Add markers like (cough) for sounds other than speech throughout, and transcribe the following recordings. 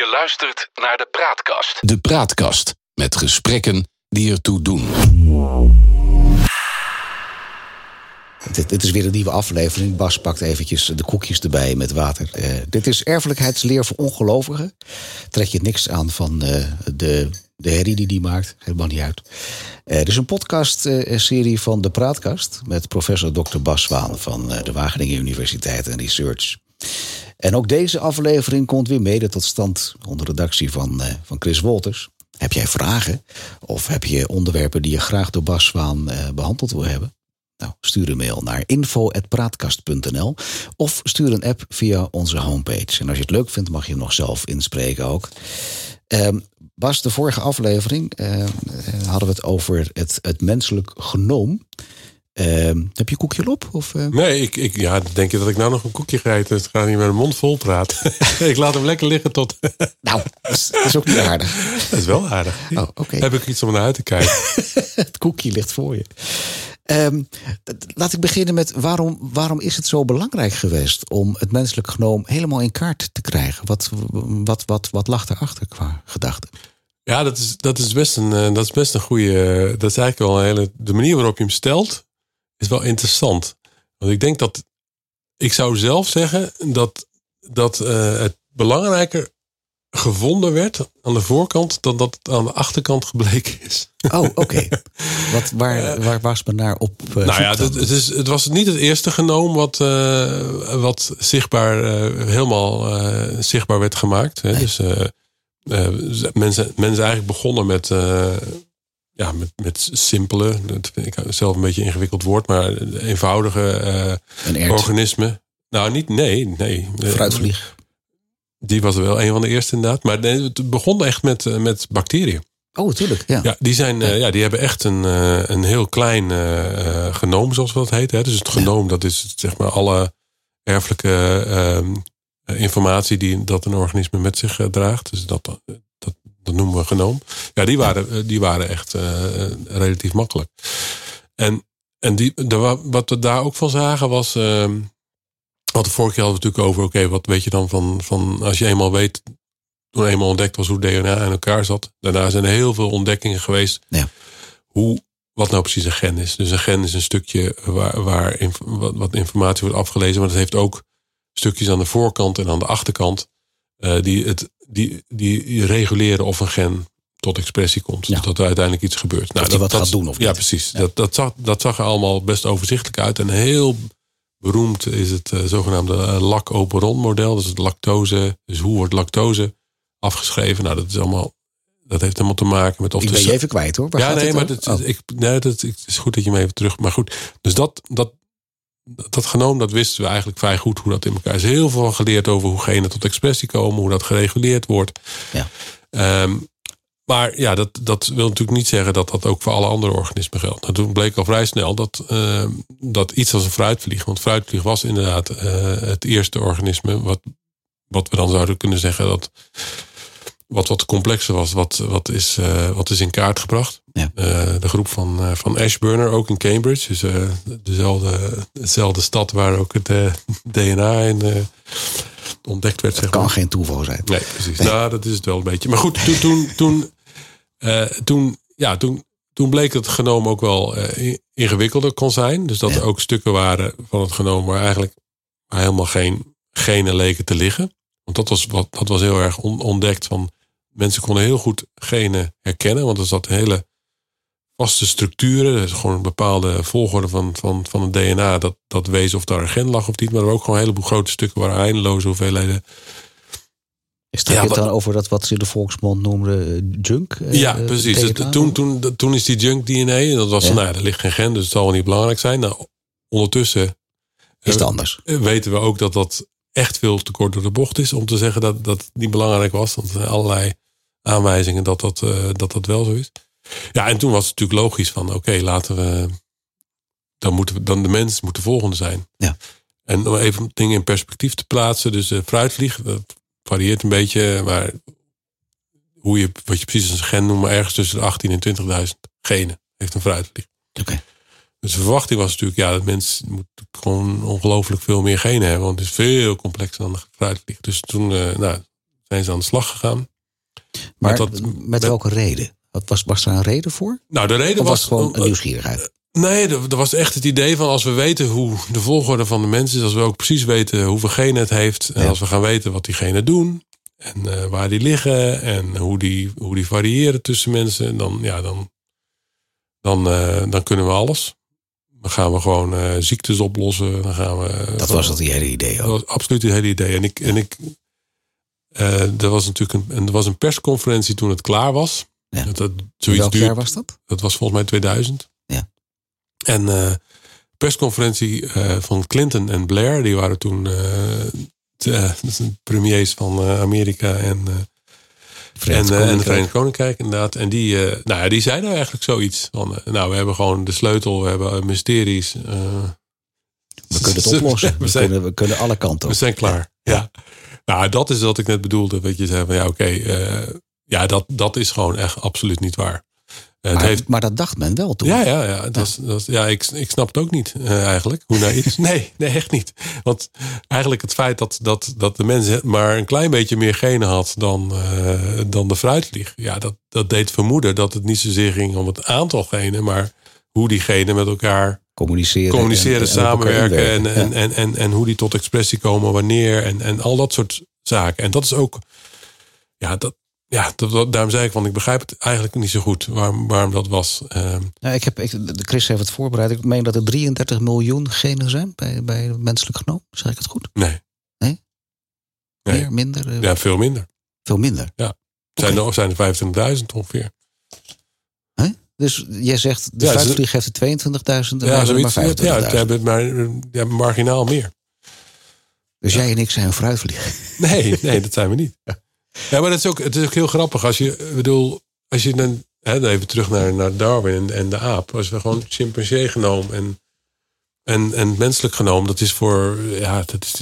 Je luistert naar de Praatkast. De Praatkast met gesprekken die ertoe doen. Dit, dit is weer een nieuwe aflevering. Bas pakt eventjes de koekjes erbij met water. Eh, dit is erfelijkheidsleer voor ongelovigen. Trek je niks aan van eh, de, de herrie die die maakt. Helemaal niet uit. Eh, er is een podcastserie van De Praatkast... met professor Dr. Bas Zwaan van eh, de Wageningen Universiteit en Research. En ook deze aflevering komt weer mede tot stand... onder redactie van, eh, van Chris Wolters. Heb jij vragen? Of heb je onderwerpen die je graag door Bas Zwaan eh, behandeld wil hebben? Nou, stuur een mail naar info.praatkast.nl of stuur een app via onze homepage. En als je het leuk vindt, mag je hem nog zelf inspreken ook. Ehm, Bas, de vorige aflevering eh, hadden we het over het, het menselijk genoom. Ehm, heb je koekje op? Of, eh? Nee, ik, ik, ja, denk je dat ik nou nog een koekje ga eten? Het gaat niet met mijn mond vol praten. (laughs) ik laat hem lekker liggen tot... (laughs) Nou, dat is, dat is ook niet aardig. dat is wel aardig. Oh. (laughs) Heb ik iets om naar uit te kijken? Het koekje ligt voor je. Ehm, laat ik beginnen met waarom, waarom is het zo belangrijk geweest om het menselijk genoom helemaal in kaart te krijgen? Wat, wat, wat, wat lag daarachter qua gedachte? Ja, dat is, dat is best een, eh, dat is best een goede. Dat is eigenlijk wel een hele. De manier waarop je hem stelt is wel interessant. Want ik denk dat. Ik zou zelf zeggen dat, dat eh, het belangrijker gevonden werd aan de voorkant dan dat het aan de achterkant gebleken is. Oh, oké. Wat waar, (laughs) waar was men naar op? eh, nou ja, het, het, is, het was niet het eerste genoom wat, eh, wat zichtbaar, eh, helemaal eh, zichtbaar werd gemaakt. Hè. Dus eh, eh, mensen, mensen eigenlijk begonnen met, eh, ja, met, met simpele, dat vind ik zelf een beetje een ingewikkeld woord, maar eenvoudige eh, een organismen. Nou, niet, nee, nee. Fruitvlieg. Die was wel een van de eerste inderdaad. Maar het begon echt met, eh, met bacteriën. Oh, tuurlijk. Ja. Ja, die, zijn, eh, ja, die hebben echt een, een heel klein genoom, zoals dat heet. Hè? Dus het genoom, dat is zeg maar alle erfelijke informatie die dat een organisme met zich draagt. Dus dat, dat, noemen we genoom. Ja, die waren, eh, die waren echt eh, relatief makkelijk. En, en die, de, wat we daar ook van zagen was. ehm wat de vorige keer hadden we het natuurlijk over. Oké, wat weet je dan van, van als je eenmaal weet. Toen eenmaal ontdekt was hoe DNA in elkaar zat. Daarna zijn er heel veel ontdekkingen geweest. Ja. Hoe, wat nou precies een gen is. Dus een gen is een stukje waar, waar wat, wat informatie wordt afgelezen. Maar dat heeft ook stukjes aan de voorkant en aan de achterkant. eh, die, het, die, die reguleren of een gen tot expressie komt. Ja. Dus dat er uiteindelijk iets gebeurt. Nou, die wat gaat doen of Ja, niet. precies. Dat, dat, zag, dat zag er allemaal best overzichtelijk uit. En heel beroemd is het eh, zogenaamde eh, lac-operon-model. Dus het lactose. Dus hoe wordt lactose afgeschreven? Nou, dat is allemaal. Dat heeft helemaal te maken met of Ik ben je even kwijt hoor. Waar ja, nee, maar dat, Oh. ik, nee, dat, het is goed dat je me even terug. Maar goed, dus dat, dat, dat genoom, dat wisten we eigenlijk vrij goed hoe dat in elkaar is. Heel veel geleerd over hoe genen tot expressie komen, hoe dat gereguleerd wordt. Ja. Ehm, maar ja, dat, dat wil natuurlijk niet zeggen dat dat ook voor alle andere organismen geldt. Nou, toen bleek al vrij snel dat, ehm, dat iets als een fruitvlieg, want fruitvlieg was inderdaad eh, het eerste organisme wat, wat we dan zouden kunnen zeggen dat wat wat complexer was, wat, wat, is, eh, wat is in kaart gebracht. Ja. Eh, de groep van, eh, van Ashburner, ook in Cambridge. Dus dezelfde, dezelfde stad waar ook het (laughs) DNA in ontdekt werd. Zeg kan maar. geen toeval zijn. Nee, precies. Nou, dat is het wel een beetje. Maar goed, toen, toen, toen, toen, ja, toen, toen bleek dat het genoom ook wel ingewikkelder kon zijn. Dus dat Ja. er ook stukken waren van het genoom waar eigenlijk helemaal geen genen leken te liggen. Want dat was, wat, dat was heel erg on- ontdekt van mensen konden heel goed genen herkennen. Want er zat hele vaste structuren. Is gewoon een bepaalde volgorde van, van, van het DNA dat, dat wees of daar een gen lag of niet. Maar er waren ook gewoon een heleboel grote stukken waar eindeloze hoeveelheden Is Ja, het dan over dat wat ze in de volksmond noemden eh, junk? eh, Ja, eh, precies. Dus DNA? toen, toen, toen is die junk DNA, en dat was Ja. van, nou, er ligt geen gen, dus het zal wel niet belangrijk zijn. Nou, ondertussen Is het anders? weten we ook dat dat echt veel te kort door de bocht is om te zeggen dat dat niet belangrijk was. Want er zijn allerlei aanwijzingen dat dat, eh, dat dat wel zo is. Ja, en toen was het natuurlijk logisch van, oké, laten we, dan moeten we, dan de mens moet de volgende zijn. Ja. En om even dingen in perspectief te plaatsen, dus de fruitvlieg, dat varieert een beetje, maar hoe je, wat je precies als een gen noemt, maar ergens tussen de 18 en 20.000 genen heeft een fruitvlieg. Oké. Dus de verwachting was natuurlijk, ja, dat mens moet gewoon ongelooflijk veel meer genen hebben, want het is veel complexer dan de fruitvlieg. Dus toen, eh, nou, zijn ze aan de slag gegaan. Maar Met dat- met, met- welke reden? Wat was, was daar een reden voor? Nou, de reden Of was gewoon een nieuwsgierigheid? Nee, er er was echt het idee van als we weten hoe de volgorde van de mens is, als we ook precies weten hoeveel genen het heeft, en Ja. als we gaan weten wat die genen doen en eh, waar die liggen en hoe die, hoe die variëren tussen mensen, dan, ja, dan, dan, eh, dan kunnen we alles. Dan gaan we gewoon eh, ziektes oplossen. Dan gaan we, Dat was het hele idee dat ook. was absoluut het hele idee. En ik, en ik eh, er was natuurlijk een, er was een persconferentie toen het klaar was. Ja. Dat, zoiets welk duurt, jaar was dat? dat was volgens mij 2000. Ja. En eh persconferentie eh, van Clinton en Blair, die waren toen eh, de, de premiers van eh, Amerika en, eh, Verenigd en, eh, en het Koninkrijk. Verenigd Koninkrijk inderdaad. En die, eh, nou ja, die zeiden eigenlijk zoiets van, eh, nou we hebben gewoon de sleutel, we hebben eh, mysteries. eh, We kunnen het (laughs) oplossen. We We kunnen, we kunnen alle kanten we op. zijn klaar. Ja. Nou, dat is wat ik net bedoelde. Weet je, zei van ja, oké, eh, ja, dat, dat is gewoon echt absoluut niet waar. Het Maar, heeft maar dat dacht men wel toen. Ja, ja, ja. Dat, is- dat, ja ik, ik snap het ook niet eh, eigenlijk. Hoe naïef. (laughs) Nee, nee, echt niet. Want eigenlijk het feit dat, dat, dat de mens maar een klein beetje meer genen had dan, dan de fruitvlieg. Ja, dat, dat deed vermoeden dat het niet zozeer ging om het aantal genen, maar hoe die genen met elkaar Communiceren. communiceren, en- samenwerken en, en, Ja. en, en, en hoe die tot expressie komen, wanneer en, en al dat soort zaken. En dat is ook, ja, dat, ja dat, daarom zei ik, want ik begrijp het eigenlijk niet zo goed waarom, waarom dat was. Ehm, Nou, ik heb, ik, de Chris heeft het voorbereid. Ik meen dat er 33 miljoen genen zijn bij, bij het menselijk genoom. Zeg ik het goed? nee. Nee? Nee. Meer, minder? eh, Ja, veel minder. Veel minder. Zijn er zijn er 25.000 ongeveer. Dus jij zegt, de Ja, fruitvlieg heeft er 22.000 en Ja, zoiets. maar Ja, 25.000. ze hebben maar, die hebben marginaal meer. Dus jij en ik zijn een fruitvlieg. (laughs) Nee, nee, dat zijn we niet. Ja, maar dat is ook, het is ook heel grappig. Als je, bedoel, als je dan, hè, even terug naar, naar Darwin en, en de aap. Als we gewoon chimpansee genoom en, en, en menselijk genoom. Dat is voor, ja, dat is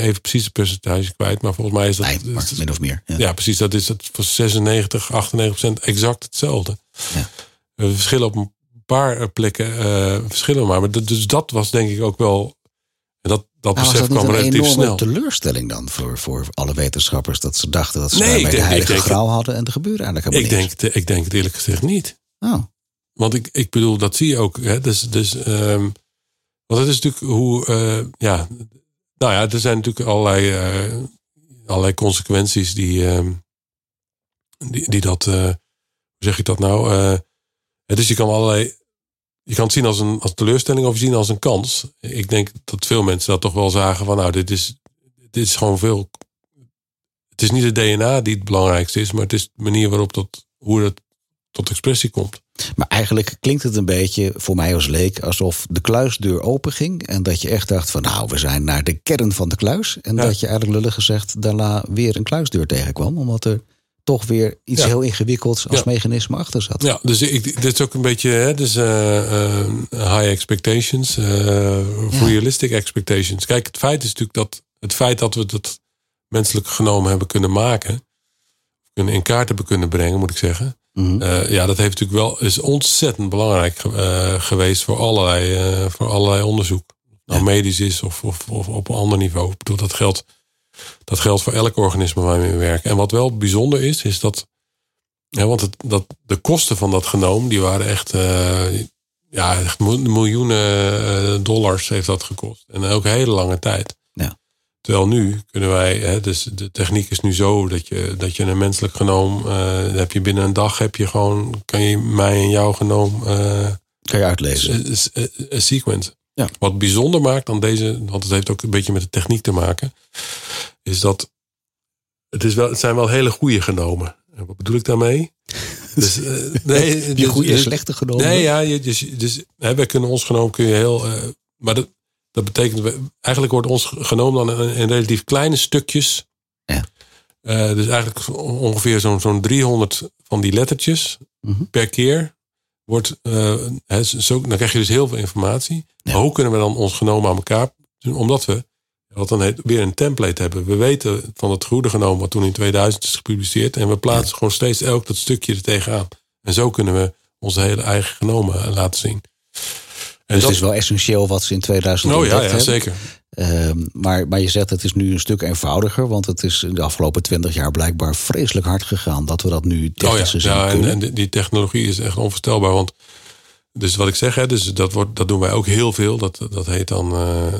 even precies het percentage kwijt. Maar volgens mij is dat, Nee, maar min of meer. Ja. ja, precies. Dat is het voor 96, 98 procent exact hetzelfde. Ja. We verschillen op een paar plekken, eh, verschillen maar. maar dus dat was denk ik ook wel, en dat, dat was besef dat kwam een relatief enorme snel. teleurstelling dan voor, voor alle wetenschappers? Dat ze dachten dat ze Nee, daarmee ik de denk- ik heilige denk- graal hadden en er gebeurde eigenlijk Ik helemaal denk, het- ik denk het eerlijk gezegd niet. Oh, Want ik, ik bedoel, dat zie je ook. Hè? Dus, dus, ehm, want het is natuurlijk hoe. eh, ja, nou ja, er zijn natuurlijk allerlei, eh, allerlei consequenties die, ehm, die, die dat. eh, hoe zeg ik dat nou? Dus je kan allerlei. Je kan het zien als een als teleurstelling of zien als een kans. Ik denk dat veel mensen dat toch wel zagen van, nou, dit is, dit is gewoon veel. Het is niet het DNA die het belangrijkste is, maar het is de manier waarop dat, hoe het tot expressie komt. Maar eigenlijk klinkt het een beetje voor mij als leek alsof de kluisdeur open ging. En dat je echt dacht van nou, we zijn naar de kern van de kluis. En Ja. dat je eigenlijk lullig gezegd daarna weer een kluisdeur tegenkwam. Omdat er toch weer iets Ja. heel ingewikkelds als Ja. mechanisme achter zat. Ja, dus ik, dit is ook een beetje hè, dus, eh, eh, high expectations, Ja. realistic expectations. Kijk, het feit is natuurlijk dat het feit dat we het menselijk genomen hebben kunnen maken, kunnen in kaart hebben kunnen brengen, moet ik zeggen. Mhm. Ja, dat heeft natuurlijk wel is ontzettend belangrijk geweest voor allerlei, voor allerlei onderzoek. Nou, medisch is of, of, of op een ander niveau. Ik bedoel, dat geldt, dat geldt voor elk organisme waarmee we werken. En wat wel bijzonder is, is dat. Ja, want het, dat, de kosten van dat genoom, die waren echt. eh, ja, echt mil- miljoenen eh, dollars heeft dat gekost. En ook een hele lange tijd. Ja. Terwijl nu kunnen wij, hè, dus de techniek is nu zo dat je, dat je een menselijk genoom, eh, heb je binnen een dag heb je gewoon, kan je mij en jouw genoom eh, Kan je uitlezen. eh, sequence. Ja. Wat bijzonder maakt aan deze, want het heeft ook een beetje met de techniek te maken, is dat het, is wel, het zijn wel hele goede genomen. En wat bedoel ik daarmee? (laughs) Dus, eh, nee, je dus- goede en dus- slechte genomen. Nee, ja, dus, dus hè, wij kunnen ons genoom kun je heel. eh, maar dat, dat betekent, we- eigenlijk wordt ons genoom dan in, in relatief kleine stukjes. Ja. Eh, dus eigenlijk ongeveer zo'n zo'n 300 van die lettertjes Mhm. per keer. Wordt, eh, zo, dan krijg je dus heel veel informatie. Ja. Maar hoe kunnen we dan ons genomen aan elkaar doen? Omdat we wat dan heet, weer een template hebben. We weten van het goede genomen wat toen in 2000 is gepubliceerd. En we plaatsen gewoon steeds elk dat stukje er tegenaan. En zo kunnen we onze hele eigen genomen laten zien. En Dus het is wel essentieel wat ze in 2000 Oh ja, ja hebben. zeker. Ehm, maar, maar je zegt het is nu een stuk eenvoudiger, want het is in de afgelopen twintig jaar blijkbaar vreselijk hard gegaan dat we dat nu technisch oh ja, ja en, en, die technologie is echt onvoorstelbaar. Want dus wat ik zeg, hè, dus dat, wordt, dat doen wij ook heel veel. Dat, dat heet dan uh,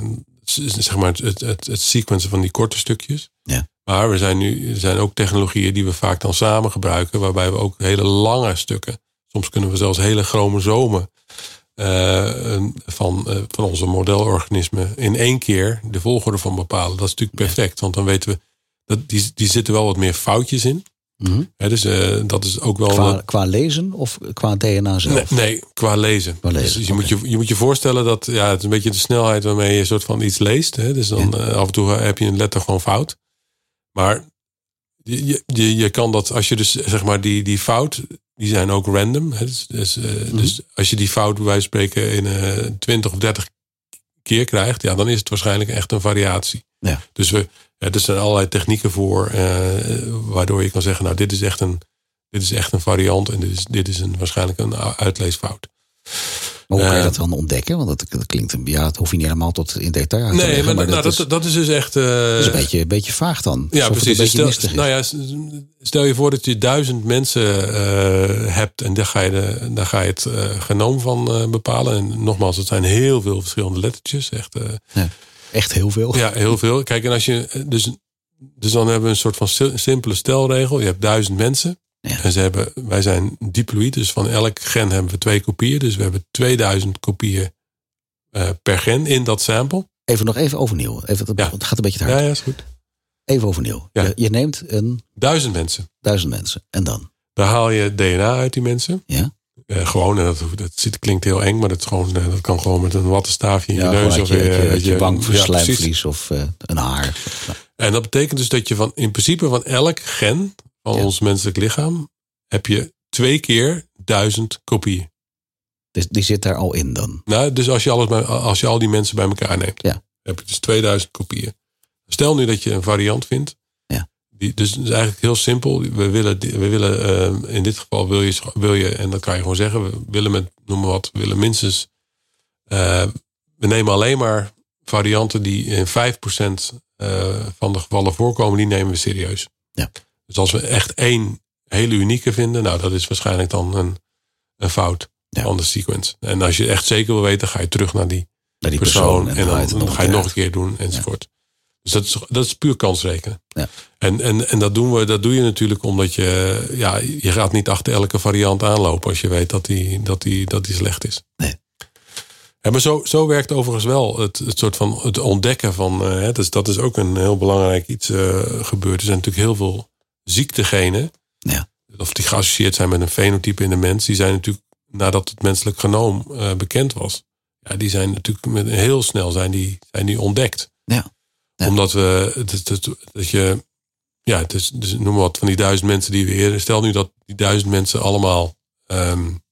zeg maar het, het, het sequencen van die korte stukjes. Ja. Maar we zijn nu, er zijn ook technologieën die we vaak dan samen gebruiken, waarbij we ook hele lange stukken, soms kunnen we zelfs hele chromosomen van, uh, van onze modelorganismen in één keer de volgorde van bepalen. Dat is natuurlijk perfect, want dan weten we dat die, die zitten wel wat meer foutjes in. Mm dus uh, dat is ook wel. Qua, qua, lezen of qua DNA zelf? Nee, nee qua lezen. Qua lezen dus je, moet je, je moet je voorstellen dat ja, het is een beetje de snelheid waarmee je een soort van iets leest. Hè? Dus dan ja. af en toe heb je een letter gewoon fout. Maar je, je, je kan dat, als je dus zeg maar die, die fout, die zijn ook random. Hè? Dus, dus, mm -hmm. dus als je die fout bij wijze spreken in uh, 20 of 30 keer krijgt, ja, dan is het waarschijnlijk echt een variatie. Ja. Dus we, er zijn allerlei technieken voor, uh, waardoor je kan zeggen, nou, dit is echt een, dit is echt een variant en dit is, dit is een, waarschijnlijk een uitleesfout. Maar hoe kan je dat dan ontdekken? Want dat, dat klinkt een, ja, het hoef je niet helemaal tot in detail uit te nee, leggen. maar, maar nou, dat, dat, dat is dus echt. Uh, dat is een beetje, een beetje vaag dan. Ja, precies. Beetje stel, nou ja, stel je voor dat je duizend mensen uh, hebt en daar ga je, de, daar ga je het uh, genoom van bepalen. En nogmaals, het zijn heel veel verschillende lettertjes. Echt, ja, echt heel veel. Ja, heel veel. Kijk, en als je. Dus, dus dan hebben we een soort van simpele stelregel. Je hebt duizend mensen. Ja. En ze hebben, wij zijn diploïd, dus van elk gen hebben we twee kopieën. Dus we hebben 2000 kopieën uh, per gen in dat sample. Even nog even overnieuw. Even, het Ja. gaat een beetje te hard. Ja, ja, is goed. Even overnieuw. Ja. Je, je neemt een Duizend mensen. duizend mensen. En dan? Dan haal je DNA uit die mensen. Ja? Uh, gewoon, en dat, dat klinkt heel eng, maar dat, is gewoon, dat kan gewoon met een wattenstaafje in je neus. Of je, uit je, je wang ja, slijmvlies of uh, een haar. En dat betekent dus dat je van in principe van elk gen van Ja. ons menselijk lichaam heb je twee keer duizend kopieën. Dus die zit daar al in dan. Nou, dus als je, alles bij, als je al die mensen bij elkaar neemt, Ja. heb je dus 2000 kopieën. Stel nu dat je een variant vindt. Ja. Die, dus het is eigenlijk heel simpel. We willen, we willen uh, in dit geval wil je, wil je, en dat kan je gewoon zeggen, we willen met, noem maar wat, we willen minstens, uh, we nemen alleen maar varianten die in 5% uh, van de gevallen voorkomen, die nemen we serieus. Ja. Dus als we echt één hele unieke vinden, nou dat is waarschijnlijk dan een, een fout Ja. van de sequence. En als je echt zeker wil weten, ga je terug naar die Naar die persoon, persoon. en dan, haal je het dan nog ga je een nog keer een keer doen enzovoort. Dus dat is, dat is puur kansrekenen. Ja. En, en, en dat, doen we, dat doe je natuurlijk omdat je, ja, je gaat niet achter elke variant aanlopen als je weet dat die, dat die, dat die slecht is. Nee. Ja, maar zo, zo werkt overigens wel het, het soort van het ontdekken van. Uh, dus dat is ook een heel belangrijk iets uh, gebeurd. Er zijn natuurlijk heel veel ziektegenen. Ja. Of die geassocieerd zijn met een fenotype in de mens. Die zijn natuurlijk nadat het menselijk genoom uh, bekend was. Ja, die zijn natuurlijk met, heel snel zijn die, zijn die ontdekt. Ja. Ja. Omdat we, het, dat je, ja, het is, dus noem maar wat van die duizend mensen die we eerder. Stel nu dat die duizend mensen allemaal, um,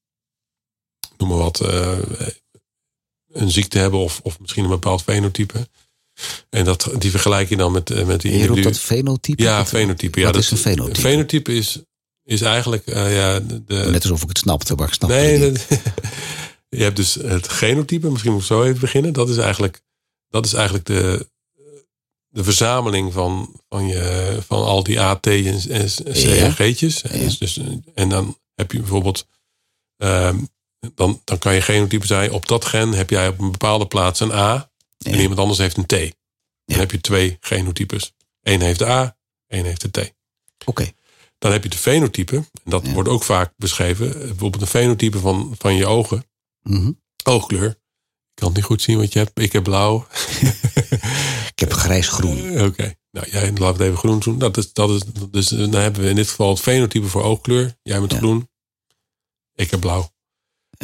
noem maar wat, uh, een ziekte hebben of, of misschien een bepaald fenotype. En dat, die vergelijk je dan met, eh, met die Je individu. dat fenotype? Ja, Wat- fenotype. Ja, wat dat is een fenotype? Een fenotype is, is eigenlijk, uh, ja, de, Net alsof ik het snapte, maar ik snap Nee, het niet. dat- (laughs) je hebt dus het genotype. Misschien moet ik zo even beginnen. Dat is eigenlijk, dat is eigenlijk de, de verzameling van, van, je, van al die A, T en, en C Ja. en G'tjes. En, Ja. dus, dus, en dan heb je bijvoorbeeld... ehm, dan, dan kan je genotype zijn. Op dat gen heb jij op een bepaalde plaats een A. En iemand anders heeft een T. Dan heb je twee genotypes. Eén heeft de A, één heeft de T. Oké. Dan heb je de fenotype. En dat wordt ook vaak beschreven. Bijvoorbeeld een fenotype van, van je ogen. Mhm. Oogkleur. Ik kan het niet goed zien wat je hebt. Ik heb blauw. (laughs) Ik heb grijs-groen. Eh, Oké. Nou, jij laat het even groen doen. Dat is, dat is, dus dan hebben we in dit geval het fenotype voor oogkleur. Jij met Ja. groen. Ik heb blauw.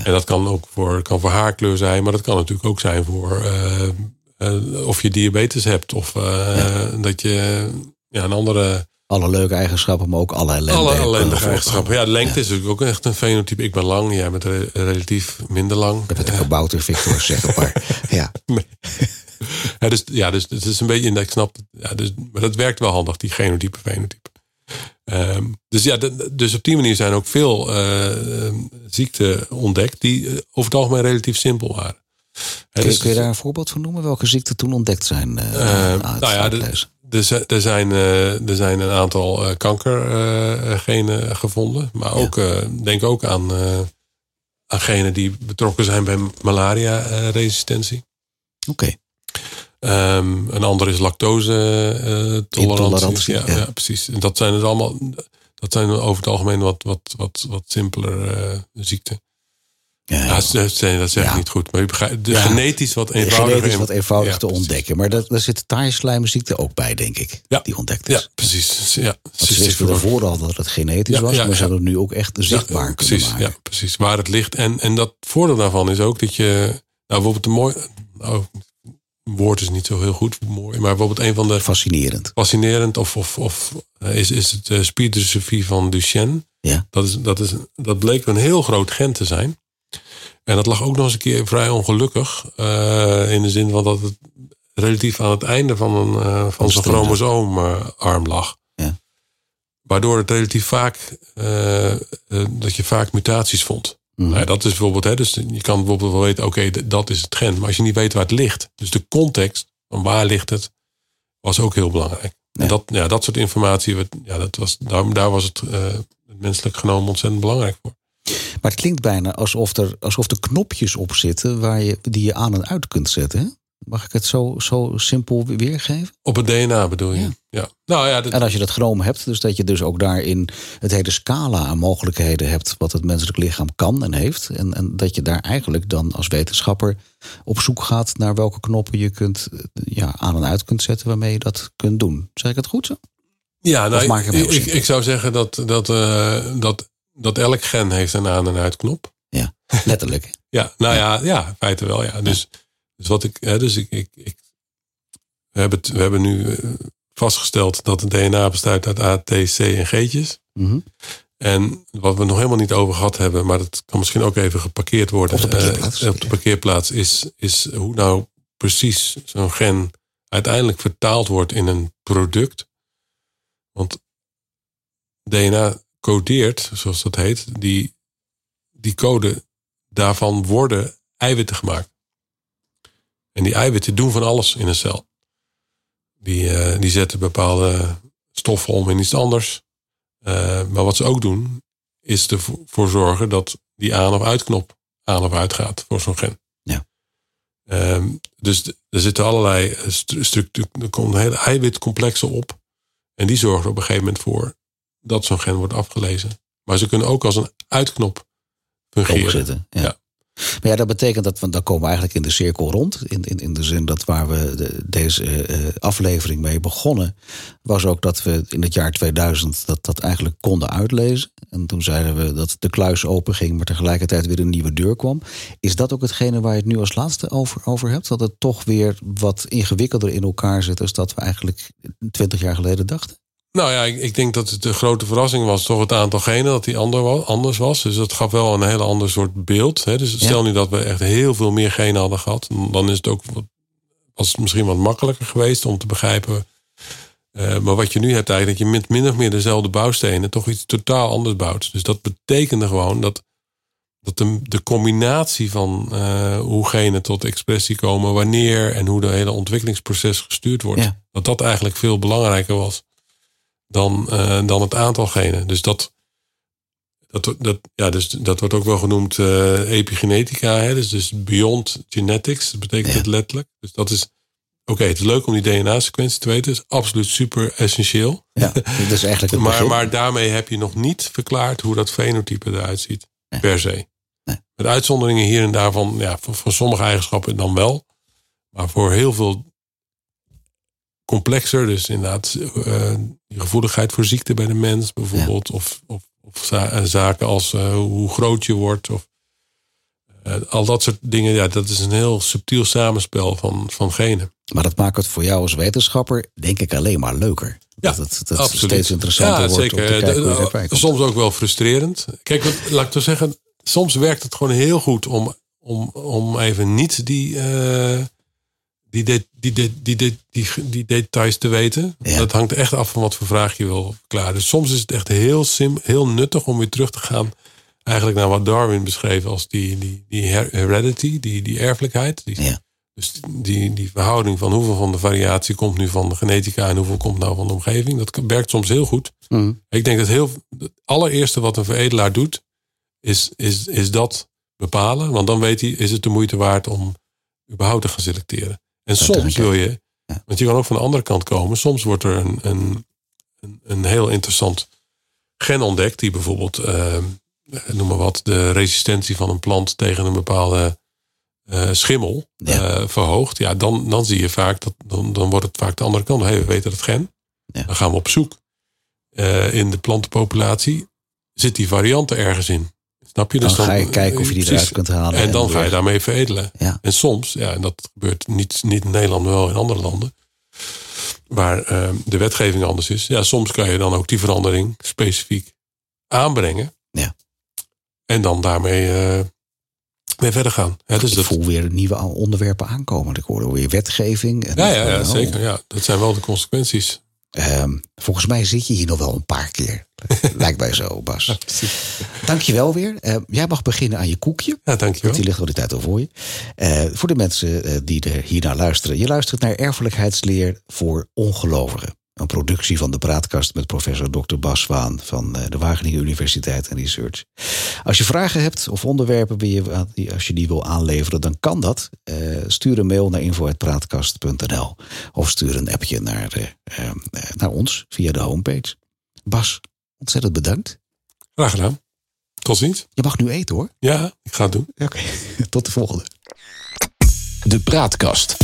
En dat kan ook voor, kan voor haarkleur zijn. Maar dat kan natuurlijk ook zijn voor eh, eh, of je diabetes hebt. Of eh, dat je ja, een andere... Alle leuke eigenschappen, maar ook alle ellende. alle voorkomen. eigenschappen. Ja, de lengte is natuurlijk ook echt een fenotype. Ik ben lang. Jij bent re- relatief minder lang. Ik heb de kabouter Victor, zeg (laughs) maar. Ja. Ja, dus, ja, dus het is een beetje, ik snap. Ja, dus, maar dat werkt wel handig, die genotype, fenotype. Ehm, dus ja, de- dus op die manier zijn ook veel eh, ziekten ontdekt die eh, over het algemeen relatief simpel waren. Kun, je, dus- kun je daar een voorbeeld van noemen? Welke ziekten toen ontdekt zijn? Uh, uh, nou ja, er, er, zijn, uh, er zijn een aantal kankergenen gevonden. Maar ook, ja. denk ook aan, aan genen die betrokken zijn bij malaria-resistentie. Oké. Okay. Um, een ander is lactose-tolerantie. Ja, ja. ja, precies. En dat zijn dus allemaal. Dat zijn over het algemeen wat, wat, wat, wat simpeler ziekten. Ja, ja, dat, dat zeg ik niet goed. Maar je begrijpt, de genetisch wat. Genetisch wat eenvoudig ja, te ontdekken. Maar dat, daar zit de taaislijmziekte ook bij, denk ik. Die ontdekt is. Ja, precies. Ja, ze wisten ervoor al dat het genetisch was. maar ze hadden het nu ook echt zichtbaar precies, kunnen maken. Ja, precies. Waar het ligt. En, en dat voordeel daarvan is ook dat je... Nou, bijvoorbeeld een mooi... Nou, woord is niet zo heel goed mooi. Maar bijvoorbeeld een van de... Fascinerend. Fascinerend. Of, of, of is, is het uh, spierdystrofie van Duchenne. Ja. Dat, is, dat, is, dat bleek een heel groot gen te zijn. En dat lag ook nog eens een keer vrij ongelukkig. Uh, in de zin van dat het relatief aan het einde van, een, uh, van zo'n chromosoomarm lag. Ja. Waardoor het relatief vaak, dat je vaak mutaties vond. Mhm. Nou, dat is bijvoorbeeld, hè, dus je kan bijvoorbeeld wel weten, oké, okay, dat is het gen. Maar als je niet weet waar het ligt, dus de context van waar ligt het, was ook heel belangrijk. Ja. En dat, ja, dat soort informatie, ja, dat was, daar, daar was het, het menselijk genomen ontzettend belangrijk voor. Maar het klinkt bijna alsof er, alsof er knopjes op zitten waar je, die je aan en uit kunt zetten. Hè? Mag ik het zo, zo simpel weergeven? Op het DNA bedoel je? Ja. ja. Nou, ja dat... En als je dat genomen hebt, dus dat je dus ook daarin het hele scala aan mogelijkheden hebt wat het menselijk lichaam kan en heeft. En, en dat je daar eigenlijk dan als wetenschapper op zoek gaat naar welke knoppen je kunt ja, aan en uit kunt zetten waarmee je dat kunt doen. Zeg ik het goed zo? Ja, nou, ik ik, zou zeggen dat, dat, uh, dat dat elk gen heeft een aan- en uitknop. Ja, letterlijk. (laughs) ja, nou ja, ja, in feite wel. Ja. Dus, dus wat ik, hè, dus ik, ik, ik we, hebben het, we hebben nu vastgesteld dat het DNA bestaat uit A, T, C en G'tjes. Mm -hmm. En wat we nog helemaal niet over gehad hebben, maar dat kan misschien ook even geparkeerd worden op de parkeerplaats, uh, op de parkeerplaats is, is hoe nou precies zo'n gen uiteindelijk vertaald wordt in een product. Want DNA codeert, zoals dat heet, die, die code, daarvan worden eiwitten gemaakt. En die eiwitten doen van alles in een cel. Die, uh, die zetten bepaalde stoffen om in iets anders. Uh, maar wat ze ook doen, is ervoor zorgen dat die aan- of uitknop aan of uit gaat voor zo'n gen. Ja. Um, dus er zitten allerlei structuren, er komen hele eiwitcomplexen op. En die zorgen er op een gegeven moment voor dat zo'n gen wordt afgelezen. Maar ze kunnen ook als een uitknop fungeren. Zitten, ja. ja. Maar ja, dat betekent dat we dan komen we eigenlijk in de cirkel rond. In, in, in de zin dat waar we de, deze uh, aflevering mee begonnen, was ook dat we in het jaar 2000 dat, dat eigenlijk konden uitlezen. En toen zeiden we dat de kluis open ging, maar tegelijkertijd weer een nieuwe deur kwam. Is dat ook hetgene waar je het nu als laatste over, over hebt? Dat het toch weer wat ingewikkelder in elkaar zit dan dat we eigenlijk twintig jaar geleden dachten? Nou ja, ik, ik, denk dat het de grote verrassing was toch het aantal genen dat die ander, anders was. Dus dat gaf wel een hele ander soort beeld. Hè. Dus stel nu dat we echt heel veel meer genen hadden gehad, dan is het ook was het misschien wat makkelijker geweest om te begrijpen. Uh, maar wat je nu hebt eigenlijk, dat je met min of meer dezelfde bouwstenen toch iets totaal anders bouwt. Dus dat betekende gewoon dat, dat de, de combinatie van uh, hoe genen tot expressie komen, wanneer en hoe de hele ontwikkelingsproces gestuurd wordt, ja. dat dat eigenlijk veel belangrijker was dan, uh, dan het aantal genen. Dus dat, dat, dat, ja, dus dat wordt ook wel genoemd uh, epigenetica. Hè? Dus, dus beyond genetics, dat betekent Ja. het letterlijk. Dus dat is, oké, het is leuk om die DNA-sequentie te weten. Dat is absoluut super essentieel. Ja, dat is eigenlijk het (laughs) Maar, begin. maar daarmee heb je nog niet verklaard hoe dat fenotype eruit ziet. Nee. Per se. Nee. Met uitzonderingen hier en daar van, ja, voor sommige eigenschappen dan wel. Maar voor heel veel complexer, dus inderdaad uh, die gevoeligheid voor ziekte bij de mens bijvoorbeeld. Of, of, of za zaken als uh, hoe groot je wordt. Of, uh, al dat soort dingen, ja, dat is een heel subtiel samenspel van, van genen. Maar dat maakt het voor jou als wetenschapper, denk ik, alleen maar leuker. Ja, dat het, dat absoluut. steeds interessanter Ja, wordt zeker. om te kijken hoe je De- erbij komt. soms ook wel frustrerend. Kijk, wat, laat ik toch zeggen, soms werkt het gewoon heel goed om, om, om even niet die, eh, die, de- die, de- die, de- die, die details te weten. Ja. Dat hangt echt af van wat voor vraag je wil verklaren. Dus soms is het echt heel, sim, heel nuttig om weer terug te gaan eigenlijk naar wat Darwin beschreef als die, die, die heredity, die, die erfelijkheid. Die, Ja. Dus die, die verhouding van hoeveel van de variatie komt nu van de genetica en hoeveel komt nou van de omgeving. Dat werkt soms heel goed. Mm. Ik denk dat heel, het allereerste wat een veredelaar doet, is, is, is dat bepalen. Want dan weet hij, is het de moeite waard om überhaupt te gaan selecteren. En soms wil je, Ja. want je kan ook van de andere kant komen. Soms wordt er een, een, een, een heel interessant gen ontdekt, die bijvoorbeeld, eh, noem maar wat, de resistentie van een plant tegen een bepaalde eh, schimmel Ja. eh, verhoogt. Ja, dan, dan zie je vaak, dat, dan, dan wordt het vaak de andere kant. Hey, we weten het gen. Ja. Dan gaan we op zoek. In de plantenpopulatie zit die variant er ergens in. Snap je? Dan Dus ga je kijken of je die precies. eruit kunt halen. En dan ga je daarmee veredelen. Ja. En soms, ja, en dat gebeurt niet, niet in Nederland, maar wel in andere landen. Waar eh, de wetgeving anders is. Ja, soms kan je dan ook die verandering specifiek aanbrengen. Ja. En dan daarmee eh, mee verder gaan. Hè, dus ik dat, voel weer nieuwe onderwerpen aankomen. Ik hoor weer wetgeving. En ja, ja, ja, oh, zeker. Ja, dat zijn wel de consequenties. Ehm, volgens mij zit je hier nog wel een paar keer. (laughs) Lijkt mij zo, Bas. Dankjewel weer. Eh, jij mag beginnen aan je koekje. Ja, dankjewel. Die ligt al die tijd al voor je. Eh, voor de mensen eh, die er hiernaar luisteren. Je luistert naar Erfelijkheidsleer voor Ongelovigen. Een productie van de Praatkast met professor Dr. Bas Waan van eh, de Wageningen Universiteit en Research. Als je vragen hebt of onderwerpen die als je die wil aanleveren, dan kan dat. Eh, stuur een mail naar info.praatkast.nl of stuur een appje naar, eh, eh, naar ons via de homepage. Bas, ontzettend bedankt. Graag gedaan. Tot ziens. Je mag nu eten hoor. Ja, ik ga het doen. Oké, (laughs) tot de volgende. De Praatkast.